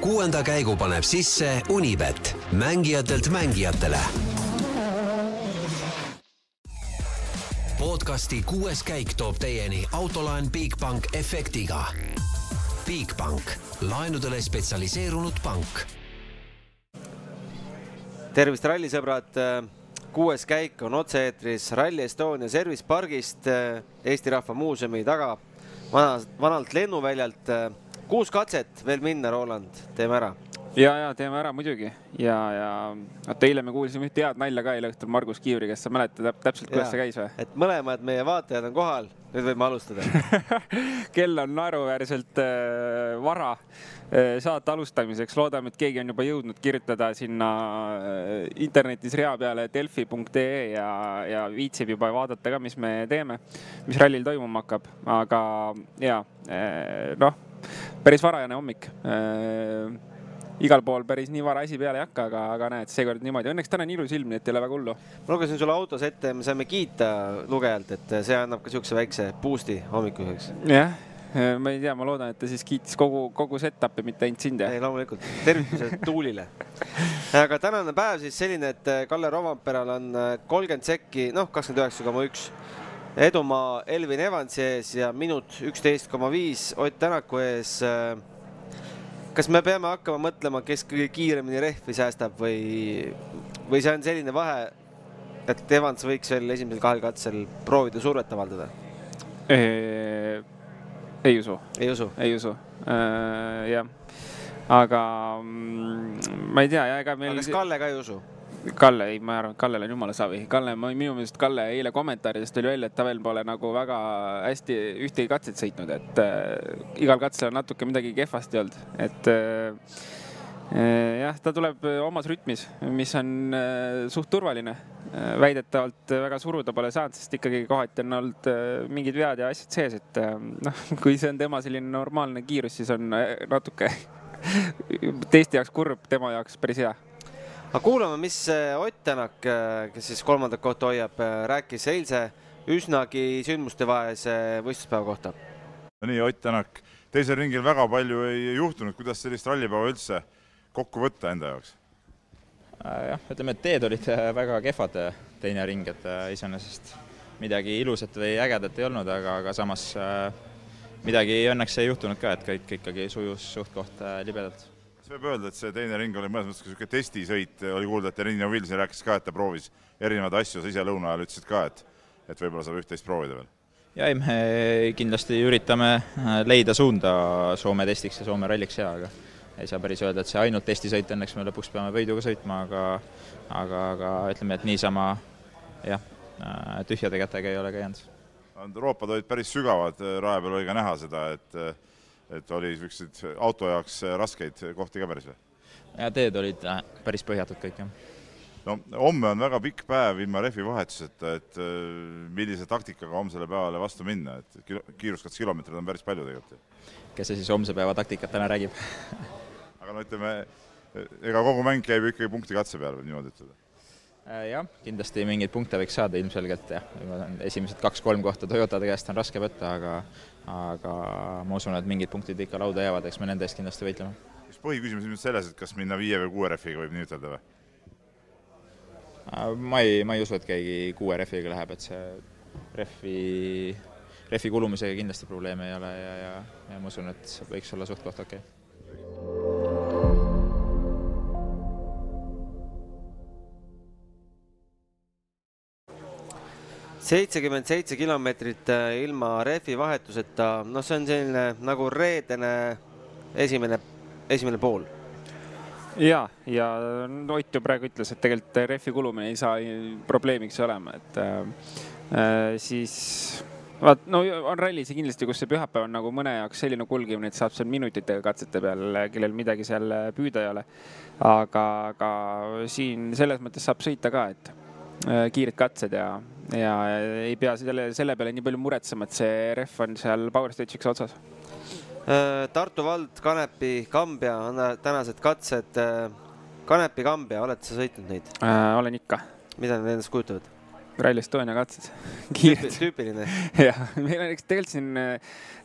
kuuenda käigu paneb sisse Unibet, mängijatelt mängijatele. podcasti kuues käik toob teieni autolaen Bigbank efektiga. Bigbank, laenudele spetsialiseerunud pank. tervist, rallisõbrad. kuues käik on otse-eetris Rally Estonia Service pargist Eesti Rahva Muuseumi taga, vana, vanalt lennuväljalt. Kuus katset veel minna, Roland, teeme ära. Ja, ja teeme ära muidugi. Ja, ja vot eile me kuulsime ühte head nalja ka eile õhtul Margus Kiivri, kes sa mäletad täpselt, kuidas see käis või? et mõlemad meie vaatajad on kohal, nüüd võime alustada. Kell on naeruväärselt äh, vara äh, saate alustamiseks, loodame, et keegi on juba jõudnud kirjutada sinna äh, internetis rea peale delfi.ee ja, ja viitsib juba vaadata ka, mis me teeme, mis rallil toimuma hakkab, aga ja äh, noh, päris varajane hommik äh, igal pool päris nii vara asi peale ei hakka, aga, aga näed, seekord niimoodi. Õnneks täna on ilus ilm, nii et ei ole väga hullu. ma lugesin sulle autos ette, me saime kiita lugejalt, et see annab ka niisuguse väikse boost'i hommikuseks. jah, ma ei tea, ma loodan, et ta siis kiitis kogu, kogu setup'i, mitte ainult sind. ei, loomulikult. tervitused Tuulile. aga tänane päev siis selline, et Kalle Romperal on kolmkümmend sekki, noh, kakskümmend üheksa koma üks edumaa Elvin Evansi ees ja minut üksteist koma viis Ott Tänaku ees kas me peame hakkama mõtlema, kes kõige kiiremini rehvi säästab või, või see on selline vahe, et Evans võiks veel esimesel kahel katsel proovida survet avaldada? ei usu. ei usu? ei usu äh,, jah. aga mm, ma ei tea, ega meil. aga kas Kalle ka ei usu? Kalle, ei, ma arvan, et Kallel on jumala savi. Kalle, minu meelest Kalle eile kommentaaridest tuli välja, et ta veel pole nagu väga hästi ühtegi katset sõitnud, et äh, igal katsel on natuke midagi kehvasti olnud, et äh, jah, ta tuleb omas rütmis, mis on äh, suht turvaline. väidetavalt väga suruda pole saanud, sest ikkagi kohati on olnud äh, mingid vead ja asjad sees, et äh, noh, kui see on tema selline normaalne kiirus, siis on äh, natuke teiste jaoks kurb, tema jaoks päris hea aga kuulame, mis Ott Tänak, kes siis kolmandat kohta hoiab, rääkis eilse üsnagi sündmustevahelise võistluspäeva kohta. no nii, Ott Tänak, teisel ringil väga palju ei juhtunud, kuidas sellist rallipäeva üldse kokku võtta enda jaoks? jah, ütleme, et teed olid väga kehvad, teine ring, et iseenesest midagi ilusat või ägedat ei olnud, aga, aga samas midagi õnneks ei juhtunud ka, et kõik ikkagi sujus suht-koht libedalt kas võib öelda, et see teine ring oli mõnes mõttes niisugune testisõit, oli kuulda, et Renino Vilson rääkis ka, et ta proovis erinevaid asju, sa ise lõuna ajal ütlesid ka, et et võib-olla saab üht-teist proovida veel? jaa, ei, me kindlasti üritame leida suunda Soome testiks ja Soome ralliks ja, aga ei saa päris öelda, et see ainult testisõit, õnneks me lõpuks peame võiduga sõitma, aga aga, aga ütleme, et niisama jah, tühjade kätega ei ole ka jäänud. roopad olid päris sügavad, raja peal oli ka näha seda, et et oli niisuguseid auto jaoks raskeid kohti ka päris või? ja teed olid päris põhjatud kõik, jah. no homme on väga pikk päev ilma rehvi vahetuseta, et millise taktikaga homsele päevale vastu minna, et kilo, kiiruskatsekilomeetreid on päris palju tegelikult. kes see siis homse päeva taktikat täna räägib aga no ütleme, ega kogu mäng käib ikkagi punkti katse peal, võib niimoodi ütelda jah, kindlasti mingeid punkte võiks saada ilmselgelt jah, esimesed kaks-kolm kohta Toyotade käest on raske võtta, aga aga ma usun, et mingid punktid ikka lauda jäävad, eks me nende eest kindlasti võitleme. kas põhiküsimus on nüüd selles, et kas minna viie või kuue rehviga, võib nii ütelda või? ma ei, ma ei usu, et keegi kuue rehviga läheb, et see rehvi, rehvi kulumisega kindlasti probleeme ei ole ja, ja, ja ma usun, et võiks olla suht-koht okei okay. Seitsekümmend seitse kilomeetrit ilma rehvi vahetuseta, noh, see on selline nagu reedene esimene, esimene pool. ja, ja Ott ju praegu ütles, et tegelikult rehvi kulumine ei saa probleemiks olema, et äh, siis vaat, no on rallis kindlasti, kus see pühapäev on nagu mõne jaoks selline kulgemine, et saab seal minutitega katsete peal, kellel midagi seal püüda ei ole. aga, aga siin selles mõttes saab sõita ka, et äh, kiired katsed ja ja ei pea selle, selle peale nii palju muretsema, et see rehv on seal power stage'iks otsas. Tartu vald, Kanepi, Kambja on tänased katsed. Kanepi, Kambja, oled sa sõitnud neid äh,? olen ikka. mida need endast kujutavad? Rally Estonia katsed kiired. tüüpiline jah, meil on, eks tegelikult siin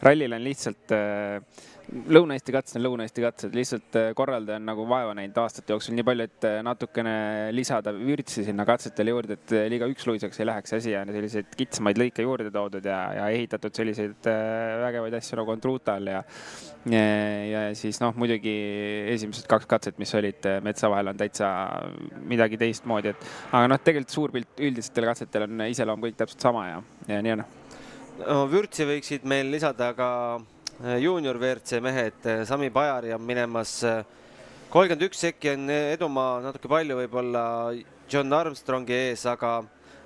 rallil on lihtsalt äh, Lõuna-Eesti katsed on Lõuna-Eesti katsed, lihtsalt äh, korraldaja on nagu vaeva näinud aastate jooksul nii palju, et äh, natukene lisada vürtsi sinna katsetele juurde, et äh, liiga üksluiseks ei läheks asi ja selliseid kitsamaid lõike juurde toodud ja, ja ehitatud selliseid vägevaid asju nagu on Truutal ja ja, ja siis noh, muidugi esimesed kaks katset, mis olid metsa vahel, on täitsa midagi teistmoodi, et aga noh, tegelikult suur pilt üldistel katsetel on iseloom kõik täpselt sama ja, ja nii on. no vürtsi võiksid meil lisada ka juunior WRC mehed, äh, Sami Pajari on minemas äh, kolmkümmend üks sekki on edumaa natuke palju võib-olla John Armstrongi ees, aga,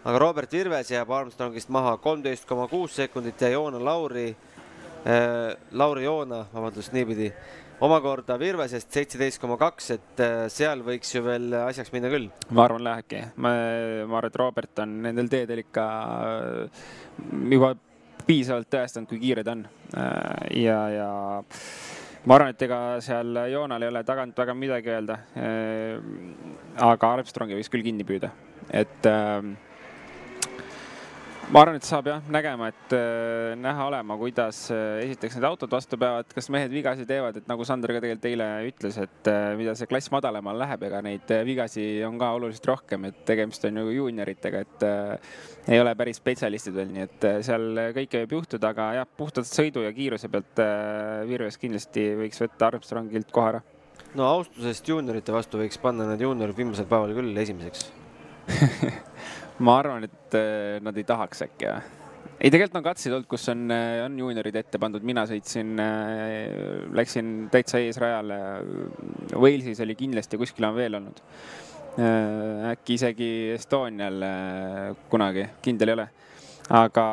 aga Robert Virves jääb Armstrongist maha kolmteist koma kuus sekundit ja Joona Lauri äh,, Lauri Joona, vabandust, niipidi, omakorda Virvesest seitseteist koma kaks, et seal võiks ju veel asjaks minna küll. ma arvan, lähebki. ma, ma arvan, et Robert on nendel teedel ikka juba piisavalt tõestanud, kui kiire ta on. Äh, ja, ja ma arvan, et ega seal Joonal ei ole tagant väga midagi öelda. Äh, aga Armstrongi võiks küll kinni püüda, et äh, ma arvan, et saab jah nägema, et äh, näha olema, kuidas äh, esiteks need autod vastu peavad, kas mehed vigasi teevad, et nagu Sander ka tegelikult eile ütles, et äh, mida see klass madalamal läheb, ega neid äh, vigasi on ka oluliselt rohkem, et tegemist on ju juunioritega, et äh, ei ole päris spetsialistid veel, nii et äh, seal kõike võib juhtuda, aga jah, puhtalt sõidu ja kiiruse pealt Virves kindlasti võiks võtta Armstrongilt koha ära. no austusest juuniorite vastu võiks panna need juuniorid viimasel päeval küll esimeseks ma arvan, et äh, nad ei tahaks äkki või? ei, tegelikult on katseid olnud, kus on, äh, on juuniorid ette pandud, mina sõitsin, äh, läksin täitsa eesrajale. Walesis oli kindlasti, kuskil on veel olnud. äkki isegi Estonial kunagi, kindel ei ole. aga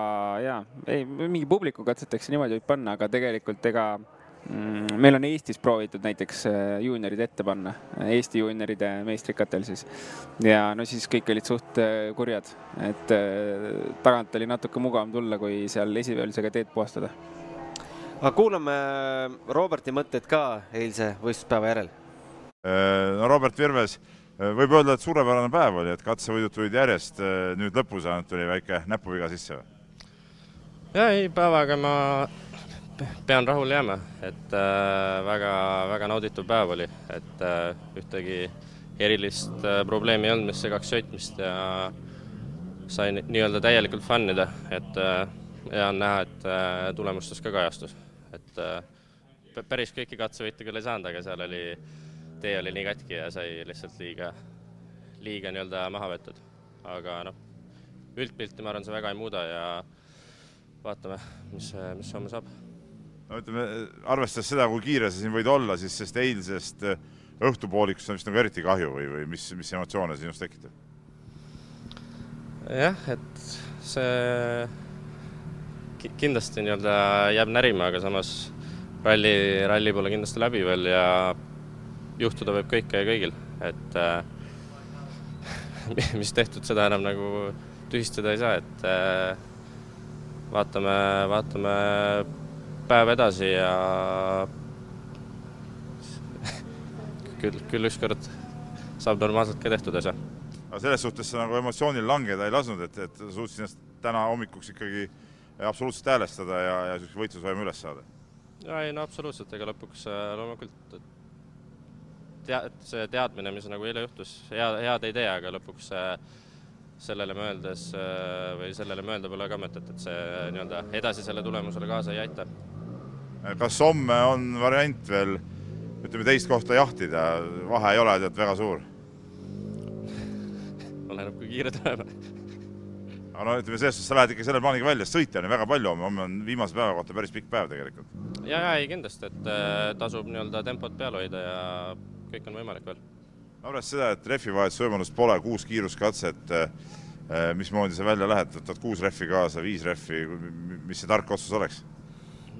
jaa, ei mingi publiku katseteks niimoodi võib panna, aga tegelikult ega meil on Eestis proovitud näiteks äh, juuniorid ette panna, Eesti juunioride meistrikatel siis. ja no siis kõik olid suht äh, kurjad, et äh, tagant oli natuke mugavam tulla, kui seal esiveolisega teed puhastada. aga kuulame Roberti mõtted ka eilse võistluspäeva järel. no Robert Virves, võib öelda, et suurepärane päev oli, et katsevõidud tulid järjest, nüüd lõpus ainult tuli väike näpuviga sisse või? ja ei, päevaga ma pean rahule jääma, et väga-väga äh, nauditav päev oli, et äh, ühtegi erilist äh, probleemi ei olnud, mis segaks sõitmist ja sain nii-öelda täielikult fännida, et hea on näha, et tulemustes ka kajastus, et päris kõiki katsevõite küll ei saanud, aga seal oli, tee oli nii katki ja sai lihtsalt liiga, liiga nii-öelda maha võetud. aga noh, üldpilti ma arvan, see väga ei muuda ja vaatame, mis, mis homme saab no ütleme, arvestades seda, kui kiire sa siin võid olla, siis sellest eilsest äh, õhtupoolikust on vist nagu eriti kahju või, või mis, mis emotsioone sinust tekitab? jah, et see kindlasti nii-öelda jääb närima, aga samas ralli, ralli pole kindlasti läbi veel ja juhtuda võib kõike ja kõigil, et äh, mis tehtud, seda enam nagu tühistada ei saa, et äh, vaatame, vaatame päev edasi ja küll, küll ükskord saab normaalselt ka tehtud asja. aga selles suhtes sa nagu emotsioonil langeda ei lasknud, et, et suutsid ennast täna hommikuks ikkagi absoluutselt häälestada ja, ja niisuguse võitlusvaimu üles saada? ja ei no absoluutselt, ega lõpuks äh, loomulikult tea-, see teadmine, mis nagu eile juhtus, hea, head ei tee, aga lõpuks äh, sellele mõeldes äh, või sellele mõelda pole ka mõtet, et see nii-öelda edasisele tulemusele kaasa ei aita kas homme on variant veel ütleme teist kohta jahtida, vahe ei ole tead väga suur? oleneb, kui kiire tuleb. aga no ütleme, selles suhtes sa lähed ikka selle plaaniga välja, sõitjaid on väga palju homme, on viimase päeva kohta päris pikk päev tegelikult. ja, ja ei kindlasti, et äh, tasub nii-öelda tempot peal hoida ja kõik on võimalik veel. arvestades seda, et rehvivahetuse võimalust pole, kuus kiiruskatset äh, äh,, mismoodi sa välja lähed, võtad kuus rehvi kaasa, viis rehvi, mis see tark otsus oleks?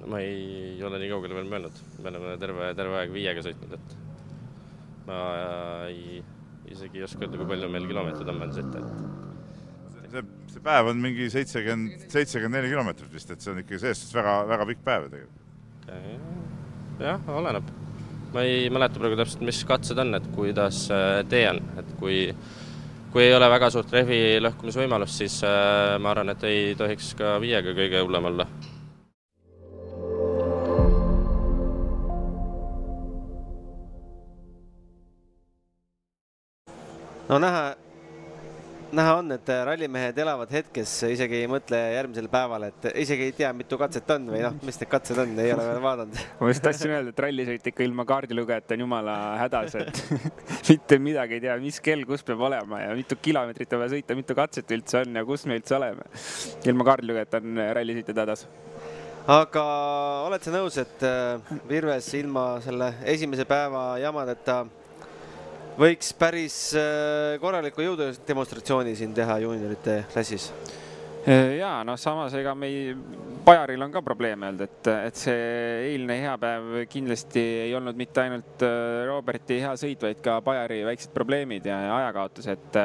Ma ei ole nii kaugele veel mõelnud, me oleme terve, terve aeg viiega sõitnud, et ma ei, isegi ei oska öelda, kui palju meil kilomeetreid on veel sõita, et see, see päev on mingi seitsekümmend, seitsekümmend neli kilomeetrit vist, et see on ikkagi selles suhtes väga, väga pikk päev tegelikult. jah, oleneb. ma ei mäleta praegu täpselt, mis katsed on, et kuidas äh, tee on, et kui kui ei ole väga suurt rehvi lõhkumisvõimalust, siis äh, ma arvan, et ei tohiks ka viiega kõige hullem olla no näha, näha on, et rallimehed elavad hetkes, isegi ei mõtle järgmisele päevale, et isegi ei tea, mitu katset on või noh, mis need katsed on, ei ole veel vaadanud. ma just tahtsin öelda, et rallisõit ikka ilma kaardilugejata on jumala hädas, et mitte midagi ei tea, mis kell, kus peab olema ja mitu kilomeetrit on vaja sõita, mitu katset üldse on ja kus me üldse oleme. ilma kaardilugejata on rallisõitjad hädas aga oled sa nõus, et äh, Virves ilma selle esimese päeva jamadeta võiks päris äh, korraliku jõudemonstratsiooni siin teha juuniorite klassis? ja noh, samas ega me ei, Bajaril on ka probleeme olnud, et, et see eilne hea päev kindlasti ei olnud mitte ainult äh, Roberti hea sõit, vaid ka Bajari väiksed probleemid ja ajakaotus, et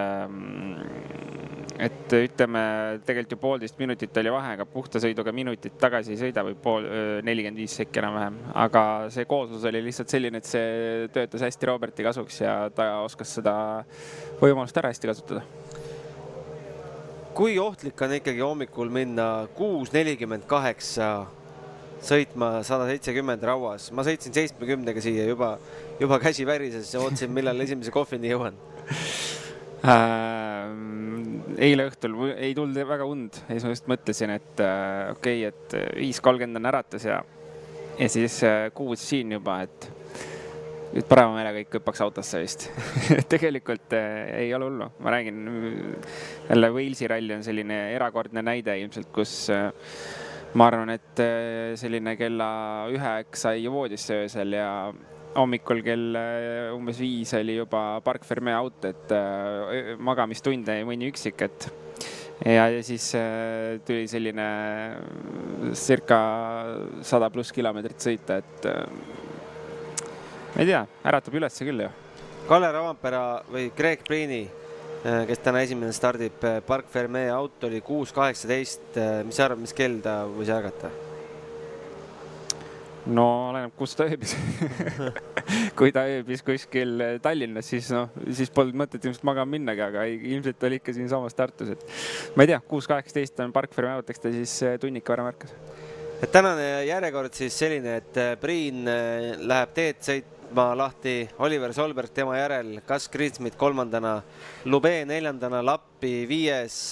et ütleme, tegelikult ju poolteist minutit oli vahe, aga puhta sõiduga minutit tagasi ei sõida või pool, nelikümmend viis sekki enam-vähem. aga see kooslus oli lihtsalt selline, et see töötas hästi Roberti kasuks ja ta oskas seda võimalust ära hästi kasutada. kui ohtlik on ikkagi hommikul minna kuus nelikümmend kaheksa sõitma sada seitsekümmend rauas, ma sõitsin seitsmekümnega siia juba, juba käsi värises ja ootasin, millal esimese kohvini jõuan äh, eile õhtul ei tulnud väga und ja siis ma just mõtlesin, et äh, okei okay,, et viis kolmkümmend on äratus ja, ja siis äh, kuus siin juba, et nüüd parema meelega kõik hüppaks autosse vist. Tegelikult äh, ei ole hullu, ma räägin, jälle Walesi ralli on selline erakordne näide ilmselt, kus äh, ma arvan, et äh, selline kella üheks sai voodisse öösel ja hommikul kell äh, umbes viis oli juba Park Ferme out, et äh, magamistunde jäi mõni üksik, et ja, ja siis äh, tuli selline circa sada pluss kilomeetrit sõita, et ma ei tea, äratab ülesse küll ju. Kalle Ravampera või Greg Priini, kes täna esimene stardib, Park Ferme out oli kuus kaheksateist, mis sa arvad, mis kell ta võis ärgata? No oleneb, kus ta ööbis kui ta ööbis kuskil Tallinnas, siis noh, siis polnud mõtet ilmselt magama minnagi, aga ilmselt oli ikka siinsamas Tartus, et ma ei tea, kuus kaheksateist on Park Fermat, eks ta siis eh, tunnika varem ärkas. et tänane järjekord siis selline, et eh, Priin eh, läheb teed sõitma lahti, Oliver Solberg tema järel, Gus Greensmit kolmandana, Lube neljandana, Lappi viies,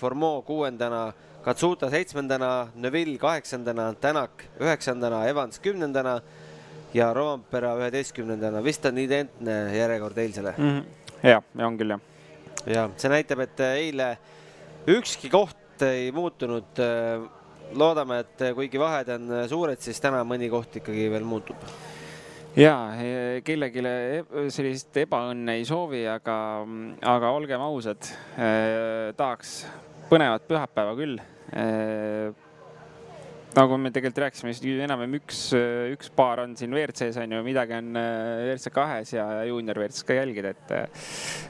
Formeau kuuendana Katsuta seitsmendana, Neville kaheksandana, Tänak üheksandana, Evans kümnendana ja Roompere üheteistkümnendana. vist on identne järjekord eilsele mm. -hmm. ja, ja on küll jah. ja see näitab, et eile ükski koht ei muutunud. loodame, et kuigi vahed on suured, siis täna mõni koht ikkagi veel muutub ja kellelegi sellist ebaõnne ei soovi, aga, aga olgem ausad eh,, tahaks põnevat pühapäeva küll äh, nagu me tegelikult rääkisime, siis enam-vähem üks, üks paar on siin WRC-s on ju, midagi on äh, WRC kahes ja juunior WRC-s ka jälgida, et äh,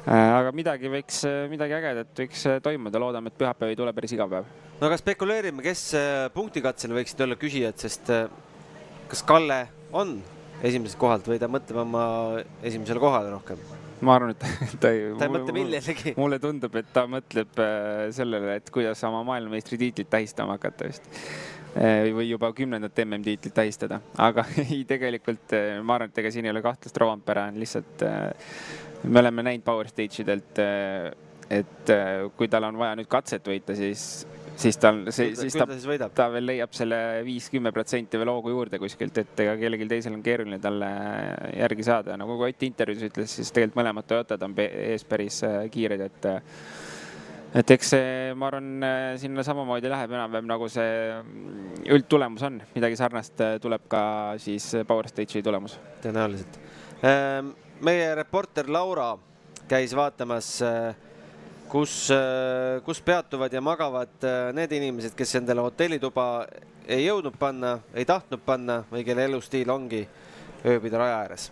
aga midagi võiks, midagi ägedat võiks toimuda, loodame, et pühapäev ei tule päris iga päev. no aga spekuleerime, kes punktikatsel võiksid olla küsijad, sest kas Kalle on esimesest kohalt või ta mõtleb oma esimesele kohale rohkem? Ma arvan, et ta ei. ta ei mõtle millelegi. mulle tundub, et ta mõtleb äh, sellele, et kuidas oma maailmameistritiitlit tähistama hakata vist. Äh, või juba kümnendat MM-tiitlit tähistada, aga ei, tegelikult äh, ma arvan, et ega siin ei ole kahtlust, Rovanpera on lihtsalt, me oleme näinud Power Stage idelt, et kui tal on vaja nüüd katset võita, siis siis tal, siis ta, ta, veel leiab selle viis-kümme protsenti veel hoogu juurde kuskilt, et ega kellelgi teisel on keeruline talle järgi saada. nagu Ott intervjuus ütles, siis tegelikult mõlemad Toyotad on ees päris äh, kiired, et et eks see, ma arvan, äh, sinna samamoodi läheb enam-vähem nagu see mm, üldtulemus on, midagi sarnast äh, tuleb ka siis Power Stage'i tulemus. tõenäoliselt. Ähm, meie reporter Laura käis vaatamas äh, kus, äh, kus peatuvad ja magavad äh, need inimesed, kes endale hotellituba ei jõudnud panna, ei tahtnud panna või kelle elustiil ongi ööbida raja ääres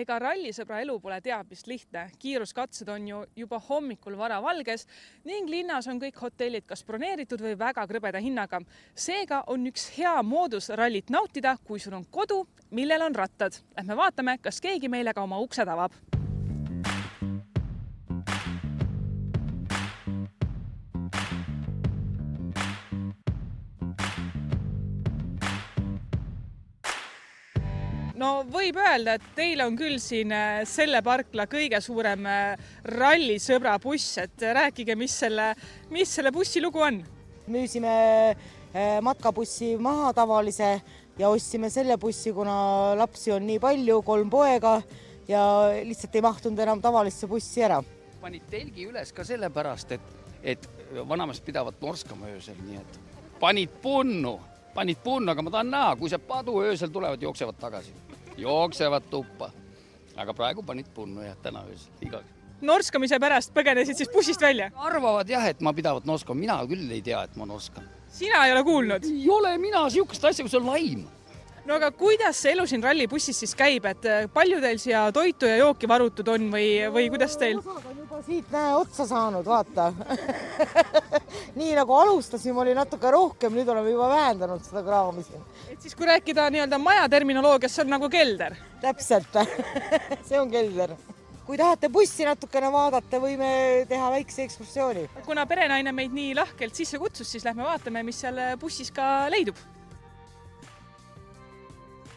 ega rallisõbra elu pole teab mis lihtne, kiiruskatsed on ju juba hommikul varavalges ning linnas on kõik hotellid kas broneeritud või väga krõbeda hinnaga. seega on üks hea moodus rallit nautida, kui sul on kodu, millel on rattad. Lähme vaatame, kas keegi meile ka oma uksed avab no võib öelda, et teil on küll siin äh, selle parkla kõige suurem äh, rallisõbra buss, et rääkige, mis selle, mis selle bussi lugu on? müüsime äh, matkabussi maha tavalise ja ostsime selle bussi, kuna lapsi on nii palju, kolm poega ja lihtsalt ei mahtunud enam tavalisse bussi ära. panid telgi üles ka sellepärast, et, et vanameest pidavat norskama öösel, nii et panid punnu, panid punnu, aga ma tahan näha, kui see padu öösel tulevad, jooksevad tagasi, jooksevad tuppa. aga praegu panid punnu jah, täna öösel, igaks norskamise pärast põgenesid siis bussist välja? arvavad jah, et ma pidavat norskama, mina küll ei tea, et ma norskan. sina ei ole kuulnud? ei ole mina niisugust asja, kui see on laim no aga kuidas see elu siin rallibussis siis käib, et äh, palju teil siia toitu ja jooki varutud on või, või kuidas teil? juba siit näe otsa saanud, vaata nii nagu alustasime, oli natuke rohkem, nüüd oleme juba vähendanud seda kraami siin. et siis, kui rääkida nii-öelda maja terminoloogias, see on nagu kelder? täpselt see on kelder kui tahate bussi natukene vaadata, võime teha väikse ekskursiooni. kuna perenaine meid nii lahkelt sisse kutsus, siis lähme vaatame, mis seal bussis ka leidub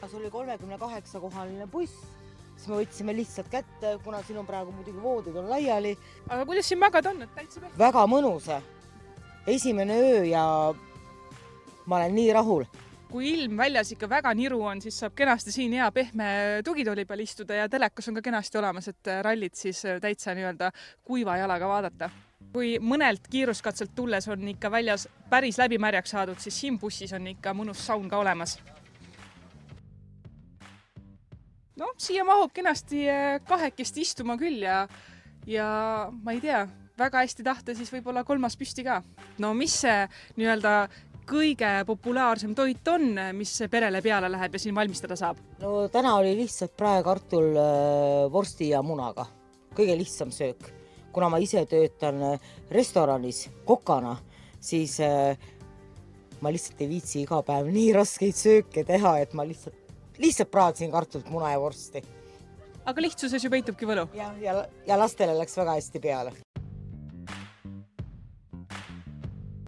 see oli kolmekümne kaheksa kohaline buss, siis me võtsime lihtsalt kätte, kuna siin on praegu muidugi voodid on laiali. aga kuidas siin magada on, et täitsa pehme? väga mõnus. esimene öö ja ma olen nii rahul kui ilm väljas ikka väga niru on, siis saab kenasti siin hea pehme tugitooli peal istuda ja telekas on ka kenasti olemas, et rallit siis täitsa nii-öelda kuiva jalaga vaadata. kui mõnelt kiiruskatselt tulles on ikka väljas päris läbimärjaks saadud, siis siin bussis on ikka mõnus saun ka olemas noh, siia mahub kenasti äh, kahekesti istuma küll ja, ja ma ei tea, väga hästi tahta, siis võib-olla kolmas püsti ka. no mis see nii-öelda kõige populaarsem toit on, mis perele peale läheb ja siin valmistada saab? no täna oli lihtsalt praekartul äh, vorsti ja munaga, kõige lihtsam söök. kuna ma ise töötan äh, restoranis kokana, siis ma lihtsalt ei viitsi iga päev nii raskeid sööke teha, et ma lihtsalt lihtsalt praadsin kartulit, muna ja vorsti. aga lihtsuses ju peitubki võlu. ja, ja, ja lastele läks väga hästi peale.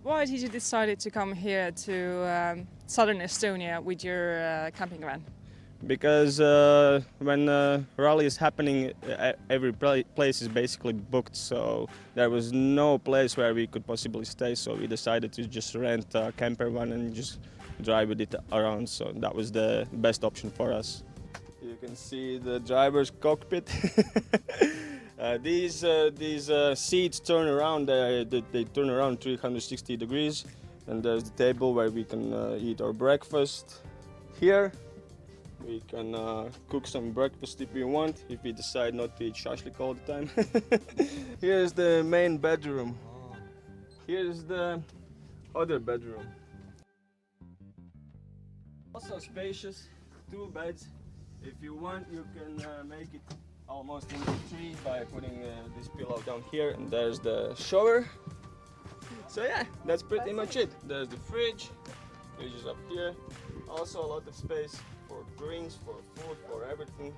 Why did you decide to come here to um, southern Estonia with your uh, camping van? Because uh, when uh, rally is happening, every place is basically booked, so there was no place where we could possibly stay. So we decided to just rent a camper van and just drive with it around. So that was the best option for us. You can see the driver's cockpit. uh, these uh, these uh, seats turn around. They, they, turn around 360 degrees, and there's the table where we can uh, eat our breakfast. Here, we can uh, cook some breakfast if we want. If we decide not to eat shashlik all the time. Here's the main bedroom. Here's the other bedroom. Also spacious, two beds. If you want, you can uh, make it almost into three by putting uh, this pillow down here, and there's the shower. So yeah, that's pretty much it. There's the fridge, fridge is up here. Also a lot of space for drinks, for food, for everything.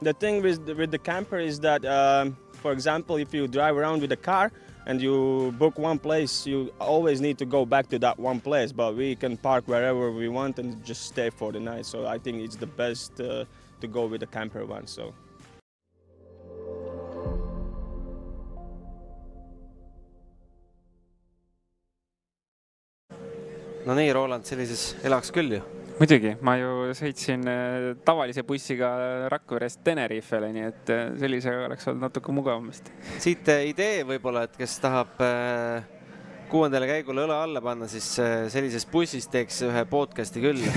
The thing with the, with the camper is that, um, for example, if you drive around with a car, and you book one place, you always need to go back to that one place. But we can park wherever we want and just stay for the night. So I think it's the best uh, to go with the camper one. So. no nii, Roland, sellises elaks küll ju muidugi, ma ju sõitsin äh, tavalise bussiga Rakverest Tenerifele, nii et äh, sellisega oleks olnud natuke mugavam vist. siit äh, idee võib-olla, et kes tahab kuuendale käigule õla alla panna, siis sellises bussis teeks ühe podcast'i küll.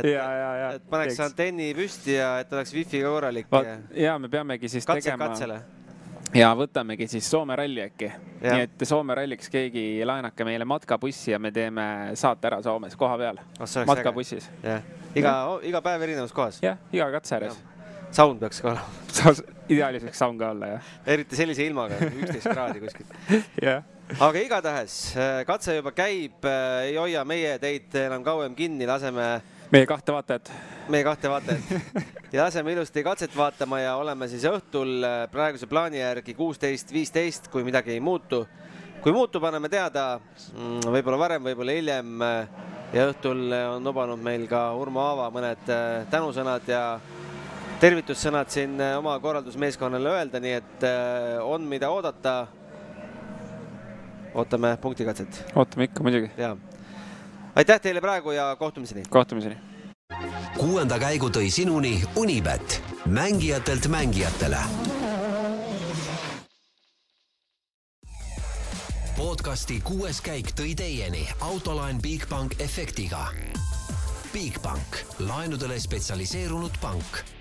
et, ja, ja, ja. et paneks teeks. antenni püsti ja et oleks wifi ka korralik. ja me peamegi siis Katse, tegema. katsele ja võtamegi siis Soome ralli äkki. nii et Soome ralliks keegi laenake meile matkabussi ja me teeme saate ära Soomes koha peal oh,. matkabussis. iga, iga päev erinevas kohas. jah, iga katse ääres. Sound peaks ka olema ideaalis võiks sound ka olla, jah. eriti sellise ilmaga, üksteist kraadi kuskil. jah aga igatahes katse juba käib, ei hoia meie teid enam kauem kinni, laseme meie kahte vaatajat. meie kahte vaatajat ja laseme ilusti katset vaatama ja oleme siis õhtul äh, praeguse plaani järgi kuusteist, viisteist, kui midagi ei muutu. kui muutub, anname teada, mm, võib-olla varem, võib-olla hiljem. Äh, ja õhtul on lubanud meil ka Urmo Aava mõned äh, tänusõnad ja tervitussõnad siin äh, oma korraldusmeeskonnale öelda, nii et äh, on, mida oodata. ootame punktikatset. ootame ikka muidugi. ja, aitäh teile praegu ja kohtumiseni. kohtumiseni. kuuenda käigu tõi sinuni Unibet, mängijatelt mängijatele. podcasti kuues käik tõi teieni autolaen Bigbank efektiga. Bigbank, laenudele spetsialiseerunud pank